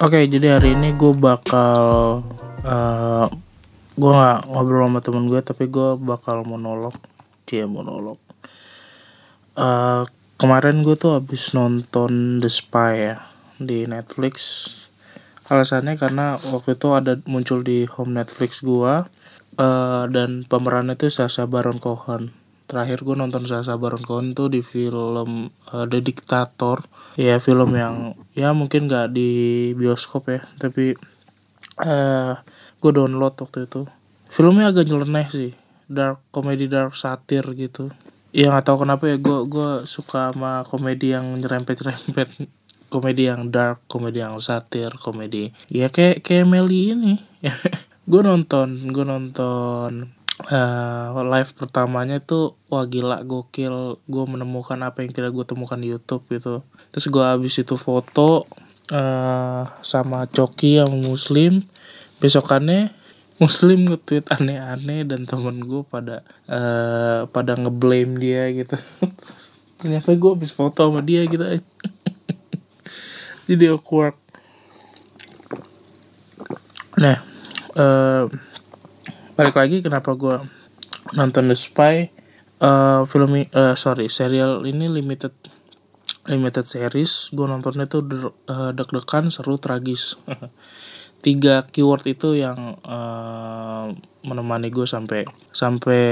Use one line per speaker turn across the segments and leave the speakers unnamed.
Oke, jadi hari ini gue bakal uh, gue nggak ngobrol sama temen gue, tapi gue bakal monolog, dia monolog. Uh, kemarin gue tuh habis nonton The Spy ya di Netflix. Alasannya karena waktu itu ada muncul di home Netflix gue uh, dan pemerannya itu Sasha Baron Cohen. Terakhir gue nonton Sasha Baron Cohen tuh di film uh, The Dictator ya film yang ya mungkin gak di bioskop ya tapi uh, gue download waktu itu. Filmnya agak nyeleneh sih dark komedi dark satir gitu. Ya nggak tahu kenapa ya gue gue suka sama komedi yang nyerempet nyerempet komedi yang dark komedi yang satir komedi ya kayak kayak Meli ini. Gue nonton gue nonton uh, live pertamanya tuh wah gila gokil. Gue menemukan apa yang kira gue temukan di YouTube gitu. Terus gue habis itu foto uh, sama Coki yang muslim. Besokannya muslim nge-tweet aneh-aneh dan temen gue pada uh, pada ngeblame dia gitu. Ternyata gue habis foto sama dia gitu. Jadi awkward. Nah uh, balik lagi kenapa gue nonton The Spy? Uh, film uh, sorry serial ini limited limited series. Gue nontonnya tuh uh, deg-degan seru tragis. Tiga keyword itu yang uh, menemani gue sampai sampai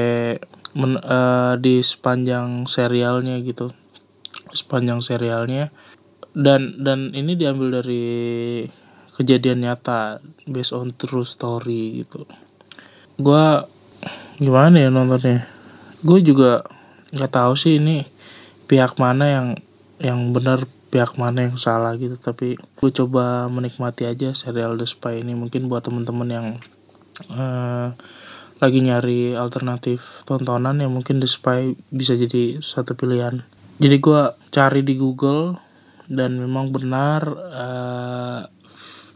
men, uh, di sepanjang serialnya gitu. Sepanjang serialnya. Dan dan ini diambil dari kejadian nyata based on true story gitu gue gimana ya nontonnya? Gue juga nggak tahu sih ini pihak mana yang yang benar pihak mana yang salah gitu. Tapi gue coba menikmati aja serial The Spy ini. Mungkin buat temen-temen yang uh, lagi nyari alternatif tontonan ya mungkin The Spy bisa jadi satu pilihan. Jadi gue cari di Google dan memang benar uh,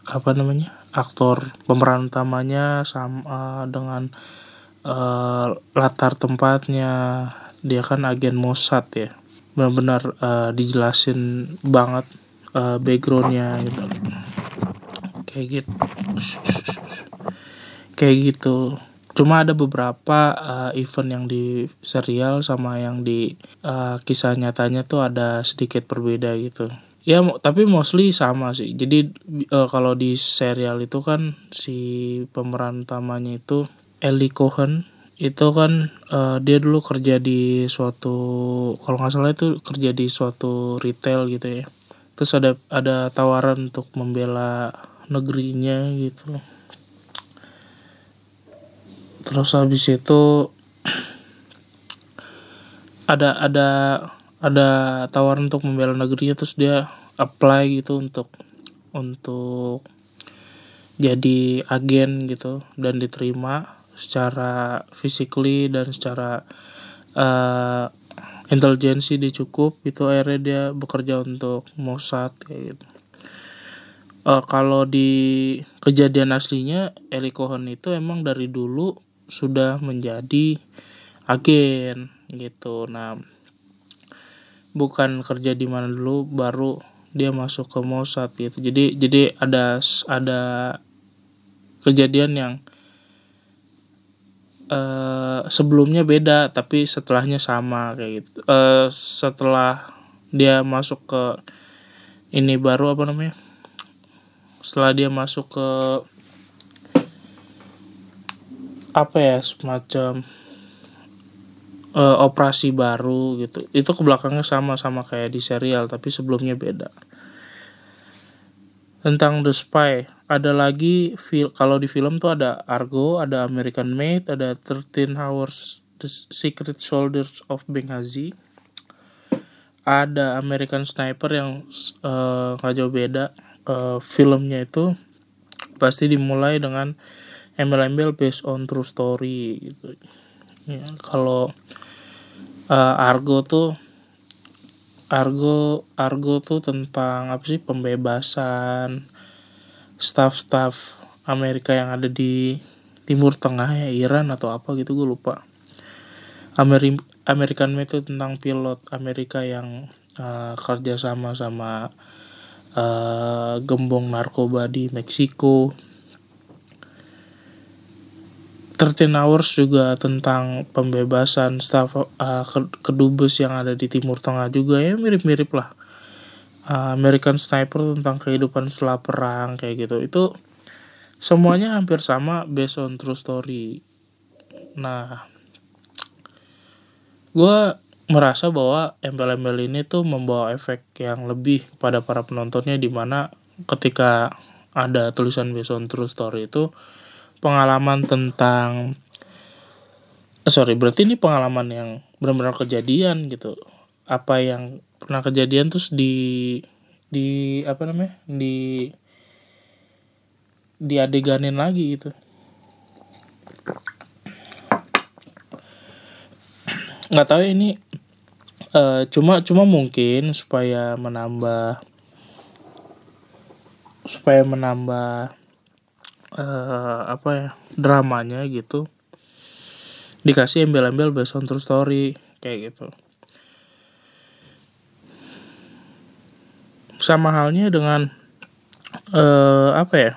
apa namanya aktor pemeran utamanya sama dengan uh, latar tempatnya. Dia kan agen Mossad ya. Benar-benar uh, dijelasin banget uh, backgroundnya gitu. Kayak gitu kayak gitu. Cuma ada beberapa uh, event yang di serial sama yang di uh, kisah nyatanya tuh ada sedikit berbeda gitu ya tapi mostly sama sih. Jadi uh, kalau di serial itu kan si pemeran utamanya itu Ellie Cohen itu kan uh, dia dulu kerja di suatu kalau nggak salah itu kerja di suatu retail gitu ya. Terus ada ada tawaran untuk membela negerinya gitu. Terus habis itu ada ada ada tawaran untuk membela negerinya terus dia apply gitu untuk untuk jadi agen gitu dan diterima secara physically dan secara uh, intelijensi dia cukup. Itu akhirnya dia bekerja untuk Mossad kayak gitu. Uh, kalau di kejadian aslinya Eli Cohen itu emang dari dulu sudah menjadi agen gitu. Nah bukan kerja di mana dulu baru dia masuk ke Mossad gitu. Jadi jadi ada ada kejadian yang uh, sebelumnya beda tapi setelahnya sama kayak gitu. Uh, setelah dia masuk ke ini baru apa namanya setelah dia masuk ke apa ya semacam uh, operasi baru gitu. Itu ke belakangnya sama sama kayak di serial tapi sebelumnya beda. Tentang The Spy ada lagi kalau di film tuh ada Argo ada American Made ada 13 Hours The Secret Soldiers of Benghazi. Ada American Sniper yang uh, gak jauh beda uh, filmnya itu pasti dimulai dengan embel-embel based on true story gitu. Ya, kalau uh, Argo tuh Argo Argo tuh tentang apa sih? Pembebasan staff-staff Amerika yang ada di Timur Tengah ya Iran atau apa gitu gue lupa. Ameri American Made itu tentang pilot Amerika yang uh, kerja sama sama uh, gembong narkoba di Meksiko 13 Hours juga tentang pembebasan staf uh, kedubes yang ada di Timur Tengah juga ya mirip-mirip lah. Uh, American Sniper tentang kehidupan setelah perang kayak gitu. Itu semuanya hampir sama based on true story. Nah gue merasa bahwa embel-embel ini tuh membawa efek yang lebih kepada para penontonnya di mana ketika ada tulisan based on true story itu pengalaman tentang eh, sorry berarti ini pengalaman yang benar-benar kejadian gitu. Apa yang pernah kejadian terus di di apa namanya di di adeganin lagi gitu. Nggak tahu ini uh, cuma cuma mungkin supaya menambah supaya menambah uh, apa ya dramanya gitu dikasih embel-embel based on true story kayak gitu. Sama halnya dengan uh, apa ya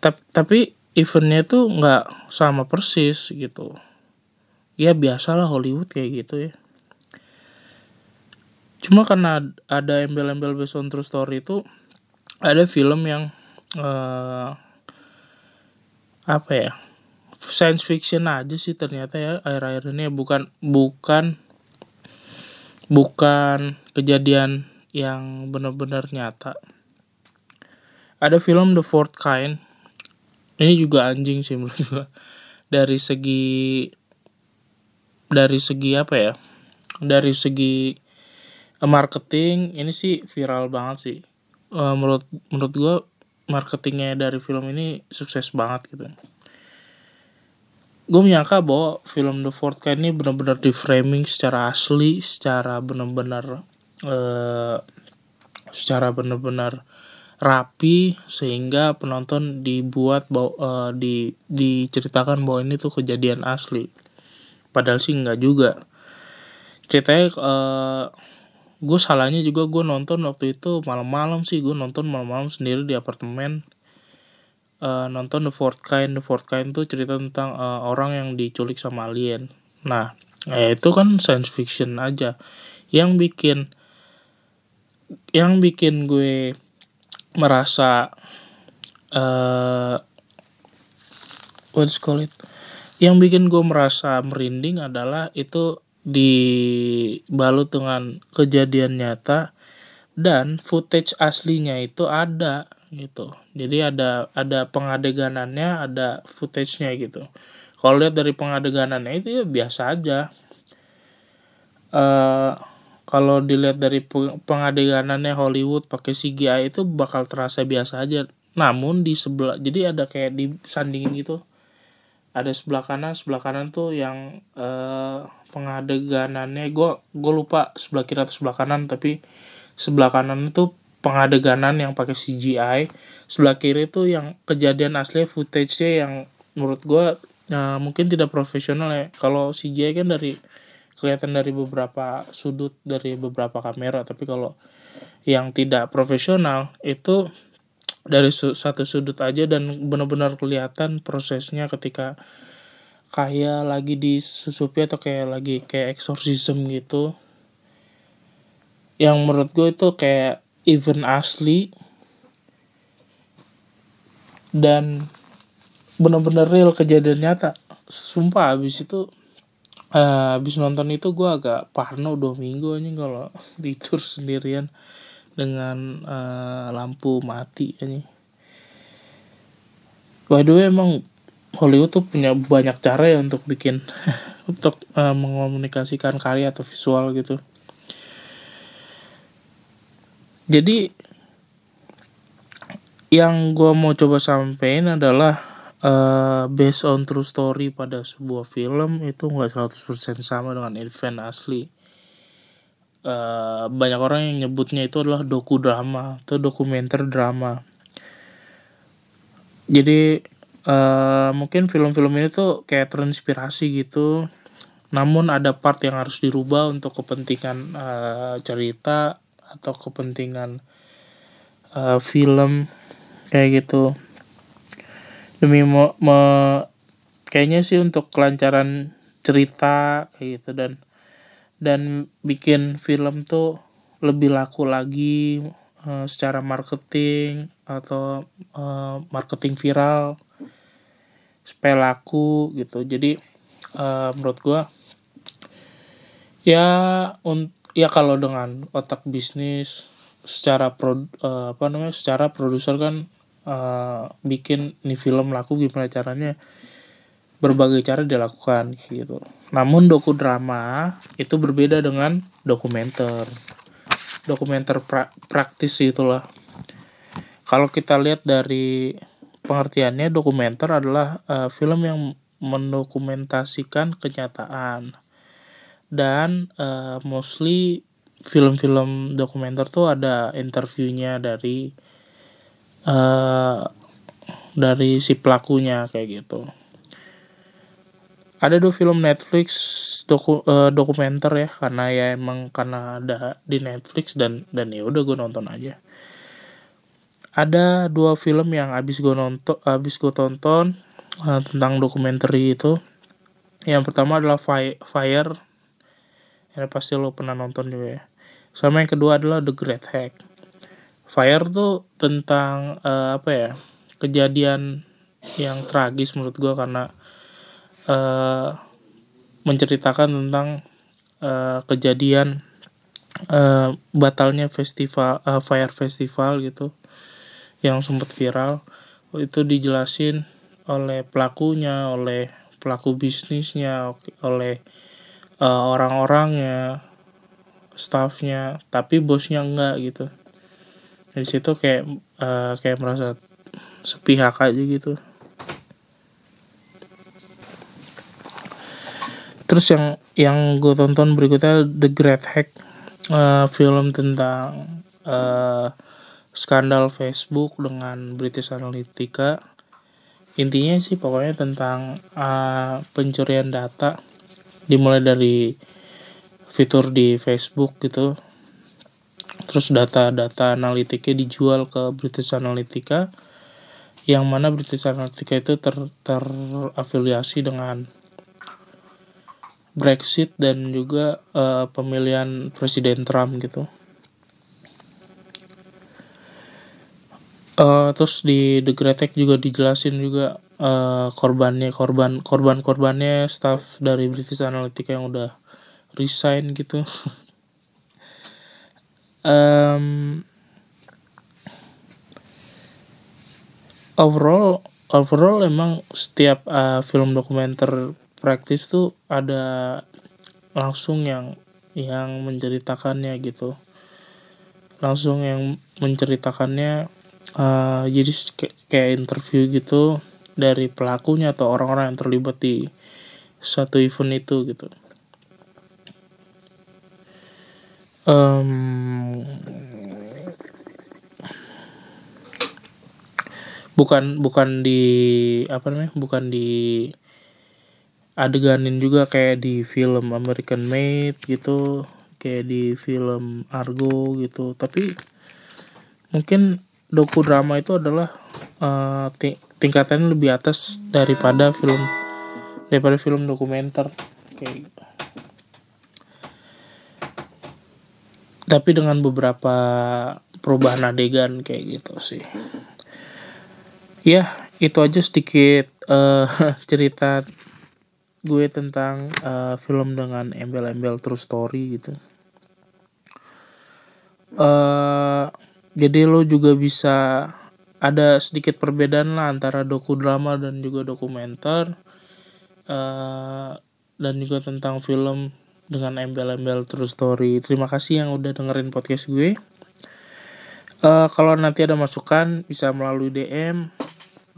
tapi tapi eventnya tuh nggak sama persis gitu. Ya biasalah Hollywood kayak gitu ya. Cuma karena ada embel-embel based on true story itu ada film yang uh, apa ya? Science fiction aja sih ternyata ya air-air ini bukan bukan bukan kejadian yang benar-benar nyata. Ada film The Fourth Kind. Ini juga anjing sih menurut gua. Dari segi dari segi apa ya? Dari segi marketing ini sih viral banget sih. Uh, menurut menurut gua marketingnya dari film ini sukses banget gitu gue menyangka bahwa film The Fourth Kind ini benar-benar di framing secara asli, secara benar-benar uh, secara benar-benar rapi sehingga penonton dibuat bahwa uh, di diceritakan bahwa ini tuh kejadian asli. Padahal sih nggak juga. Ceritanya uh, gue salahnya juga gue nonton waktu itu malam-malam sih. Gue nonton malam-malam sendiri di apartemen. Uh, nonton The Fourth Kind. The Fourth Kind tuh cerita tentang uh, orang yang diculik sama alien. Nah ya itu kan science fiction aja. Yang bikin yang bikin gue merasa uh, what's call it? Yang bikin gue merasa merinding adalah itu dibalut dengan kejadian nyata dan footage aslinya itu ada gitu. Jadi ada ada pengadeganannya ada footage-nya gitu. Kalau lihat dari pengadeganannya itu ya biasa aja. Uh, kalau dilihat dari pengadeganannya Hollywood pakai CGI itu bakal terasa biasa aja. Namun di sebelah jadi ada kayak disandingin gitu. Ada sebelah kanan sebelah kanan tuh yang uh, pengadeganannya. Gue gue lupa sebelah kiri atau sebelah kanan tapi sebelah kanan itu pengadeganan yang pakai CGI sebelah kiri itu yang kejadian asli footage-nya yang menurut gue uh, mungkin tidak profesional ya. Kalau CGI kan dari kelihatan dari beberapa sudut dari beberapa kamera. Tapi kalau yang tidak profesional itu dari satu sudut aja dan benar-benar kelihatan prosesnya ketika kayak lagi disusupi atau kayak lagi kayak exorcism gitu. Yang menurut gue itu kayak event asli. Dan benar-benar real kejadian nyata. Sumpah abis itu uh, abis nonton itu gue agak parno dua minggu aja kalau tidur sendirian dengan uh, lampu mati aja by the way emang Hollywood tuh punya banyak cara ya untuk bikin untuk uh, mengomunikasikan karya atau visual gitu. Jadi yang gue mau coba sampein adalah uh, based on true story pada sebuah film itu nggak 100% sama dengan event asli. Uh, banyak orang yang nyebutnya itu adalah doku drama atau dokumenter drama. Jadi uh, mungkin film-film ini tuh kayak terinspirasi gitu. Namun ada part yang harus dirubah untuk kepentingan uh, cerita atau kepentingan uh, film kayak gitu. Demi me, me kayaknya sih untuk kelancaran cerita kayak gitu. Dan dan bikin film tuh lebih laku lagi uh, secara marketing atau uh, marketing viral supaya laku gitu. Jadi uh, menurut gue ya un ya kalau dengan otak bisnis secara pro uh, apa namanya secara produser kan uh, bikin nih film laku gimana caranya berbagai cara dilakukan gitu. Namun doku drama itu berbeda dengan dokumenter. Dokumenter pra praktis itulah. Kalau kita lihat dari pengertiannya dokumenter adalah uh, film yang mendokumentasikan kenyataan. Dan uh, mostly film-film dokumenter tuh ada interviewnya dari uh, dari si pelakunya kayak gitu. Ada dua film Netflix doku, uh, dokumenter ya karena ya emang karena ada di Netflix dan dan ya udah gue nonton aja ada dua film yang abis gue nonton abis gue tonton uh, tentang dokumenter itu. Yang pertama adalah Fire. Ya pasti lo pernah nonton juga ya. Sama yang kedua adalah The Great Hack. Fire tuh tentang uh, apa ya kejadian yang tragis menurut gue karena uh, menceritakan tentang uh, kejadian uh, batalnya festival uh, Fire Festival gitu yang sempat viral itu dijelasin oleh pelakunya oleh pelaku bisnisnya oleh uh, orang-orangnya staffnya tapi bosnya enggak gitu. Dari situ kayak uh, kayak merasa sepihak aja gitu. Terus yang yang gue tonton berikutnya The Great Hack uh, film tentang uh, skandal Facebook dengan British Analytica intinya sih pokoknya tentang uh, pencurian data dimulai dari fitur di Facebook gitu terus data-data analitiknya dijual ke British Analytica yang mana British Analytica itu ter terafiliasi dengan Brexit dan juga uh, pemilihan Presiden Trump gitu. Uh, terus di The Great Hack juga dijelasin juga uh, korbannya korban korban korbannya staff dari British Analytica yang udah resign gitu. Um, overall overall emang setiap uh, film dokumenter praktis tuh ada langsung yang yang menceritakannya gitu. Langsung yang menceritakannya uh, jadi kayak interview gitu dari pelakunya atau orang-orang yang terlibat di satu event itu gitu. Um, bukan bukan di apa namanya bukan di adeganin juga kayak di film American Made gitu kayak di film Argo gitu tapi mungkin doku drama itu adalah uh, tingkatannya lebih atas daripada film daripada film dokumenter kayak gitu. Tapi dengan beberapa perubahan adegan kayak gitu sih. Ya, itu aja sedikit uh, cerita gue tentang uh, film dengan embel-embel true story gitu. Uh, jadi lo juga bisa ada sedikit perbedaan lah antara doku drama dan juga dokumenter uh, dan juga tentang film dengan embel-embel true story. Terima kasih yang udah dengerin podcast gue. Uh, kalau nanti ada masukan bisa melalui DM.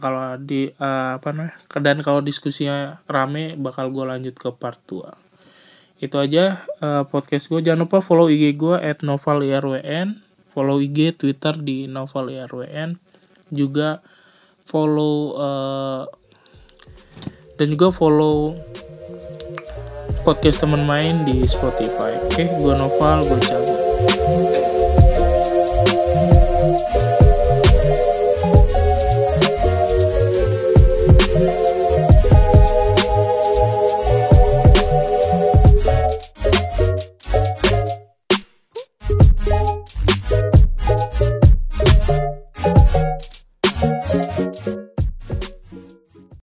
Kalau di uh, apa namanya? Dan kalau diskusinya rame bakal gue lanjut ke part 2. Itu aja uh, podcast gue. Jangan lupa follow IG gue novalirwn. Follow IG Twitter di novalirwn juga follow uh, dan juga follow podcast teman main di Spotify. Oke, okay, gue Noval, gue cabut.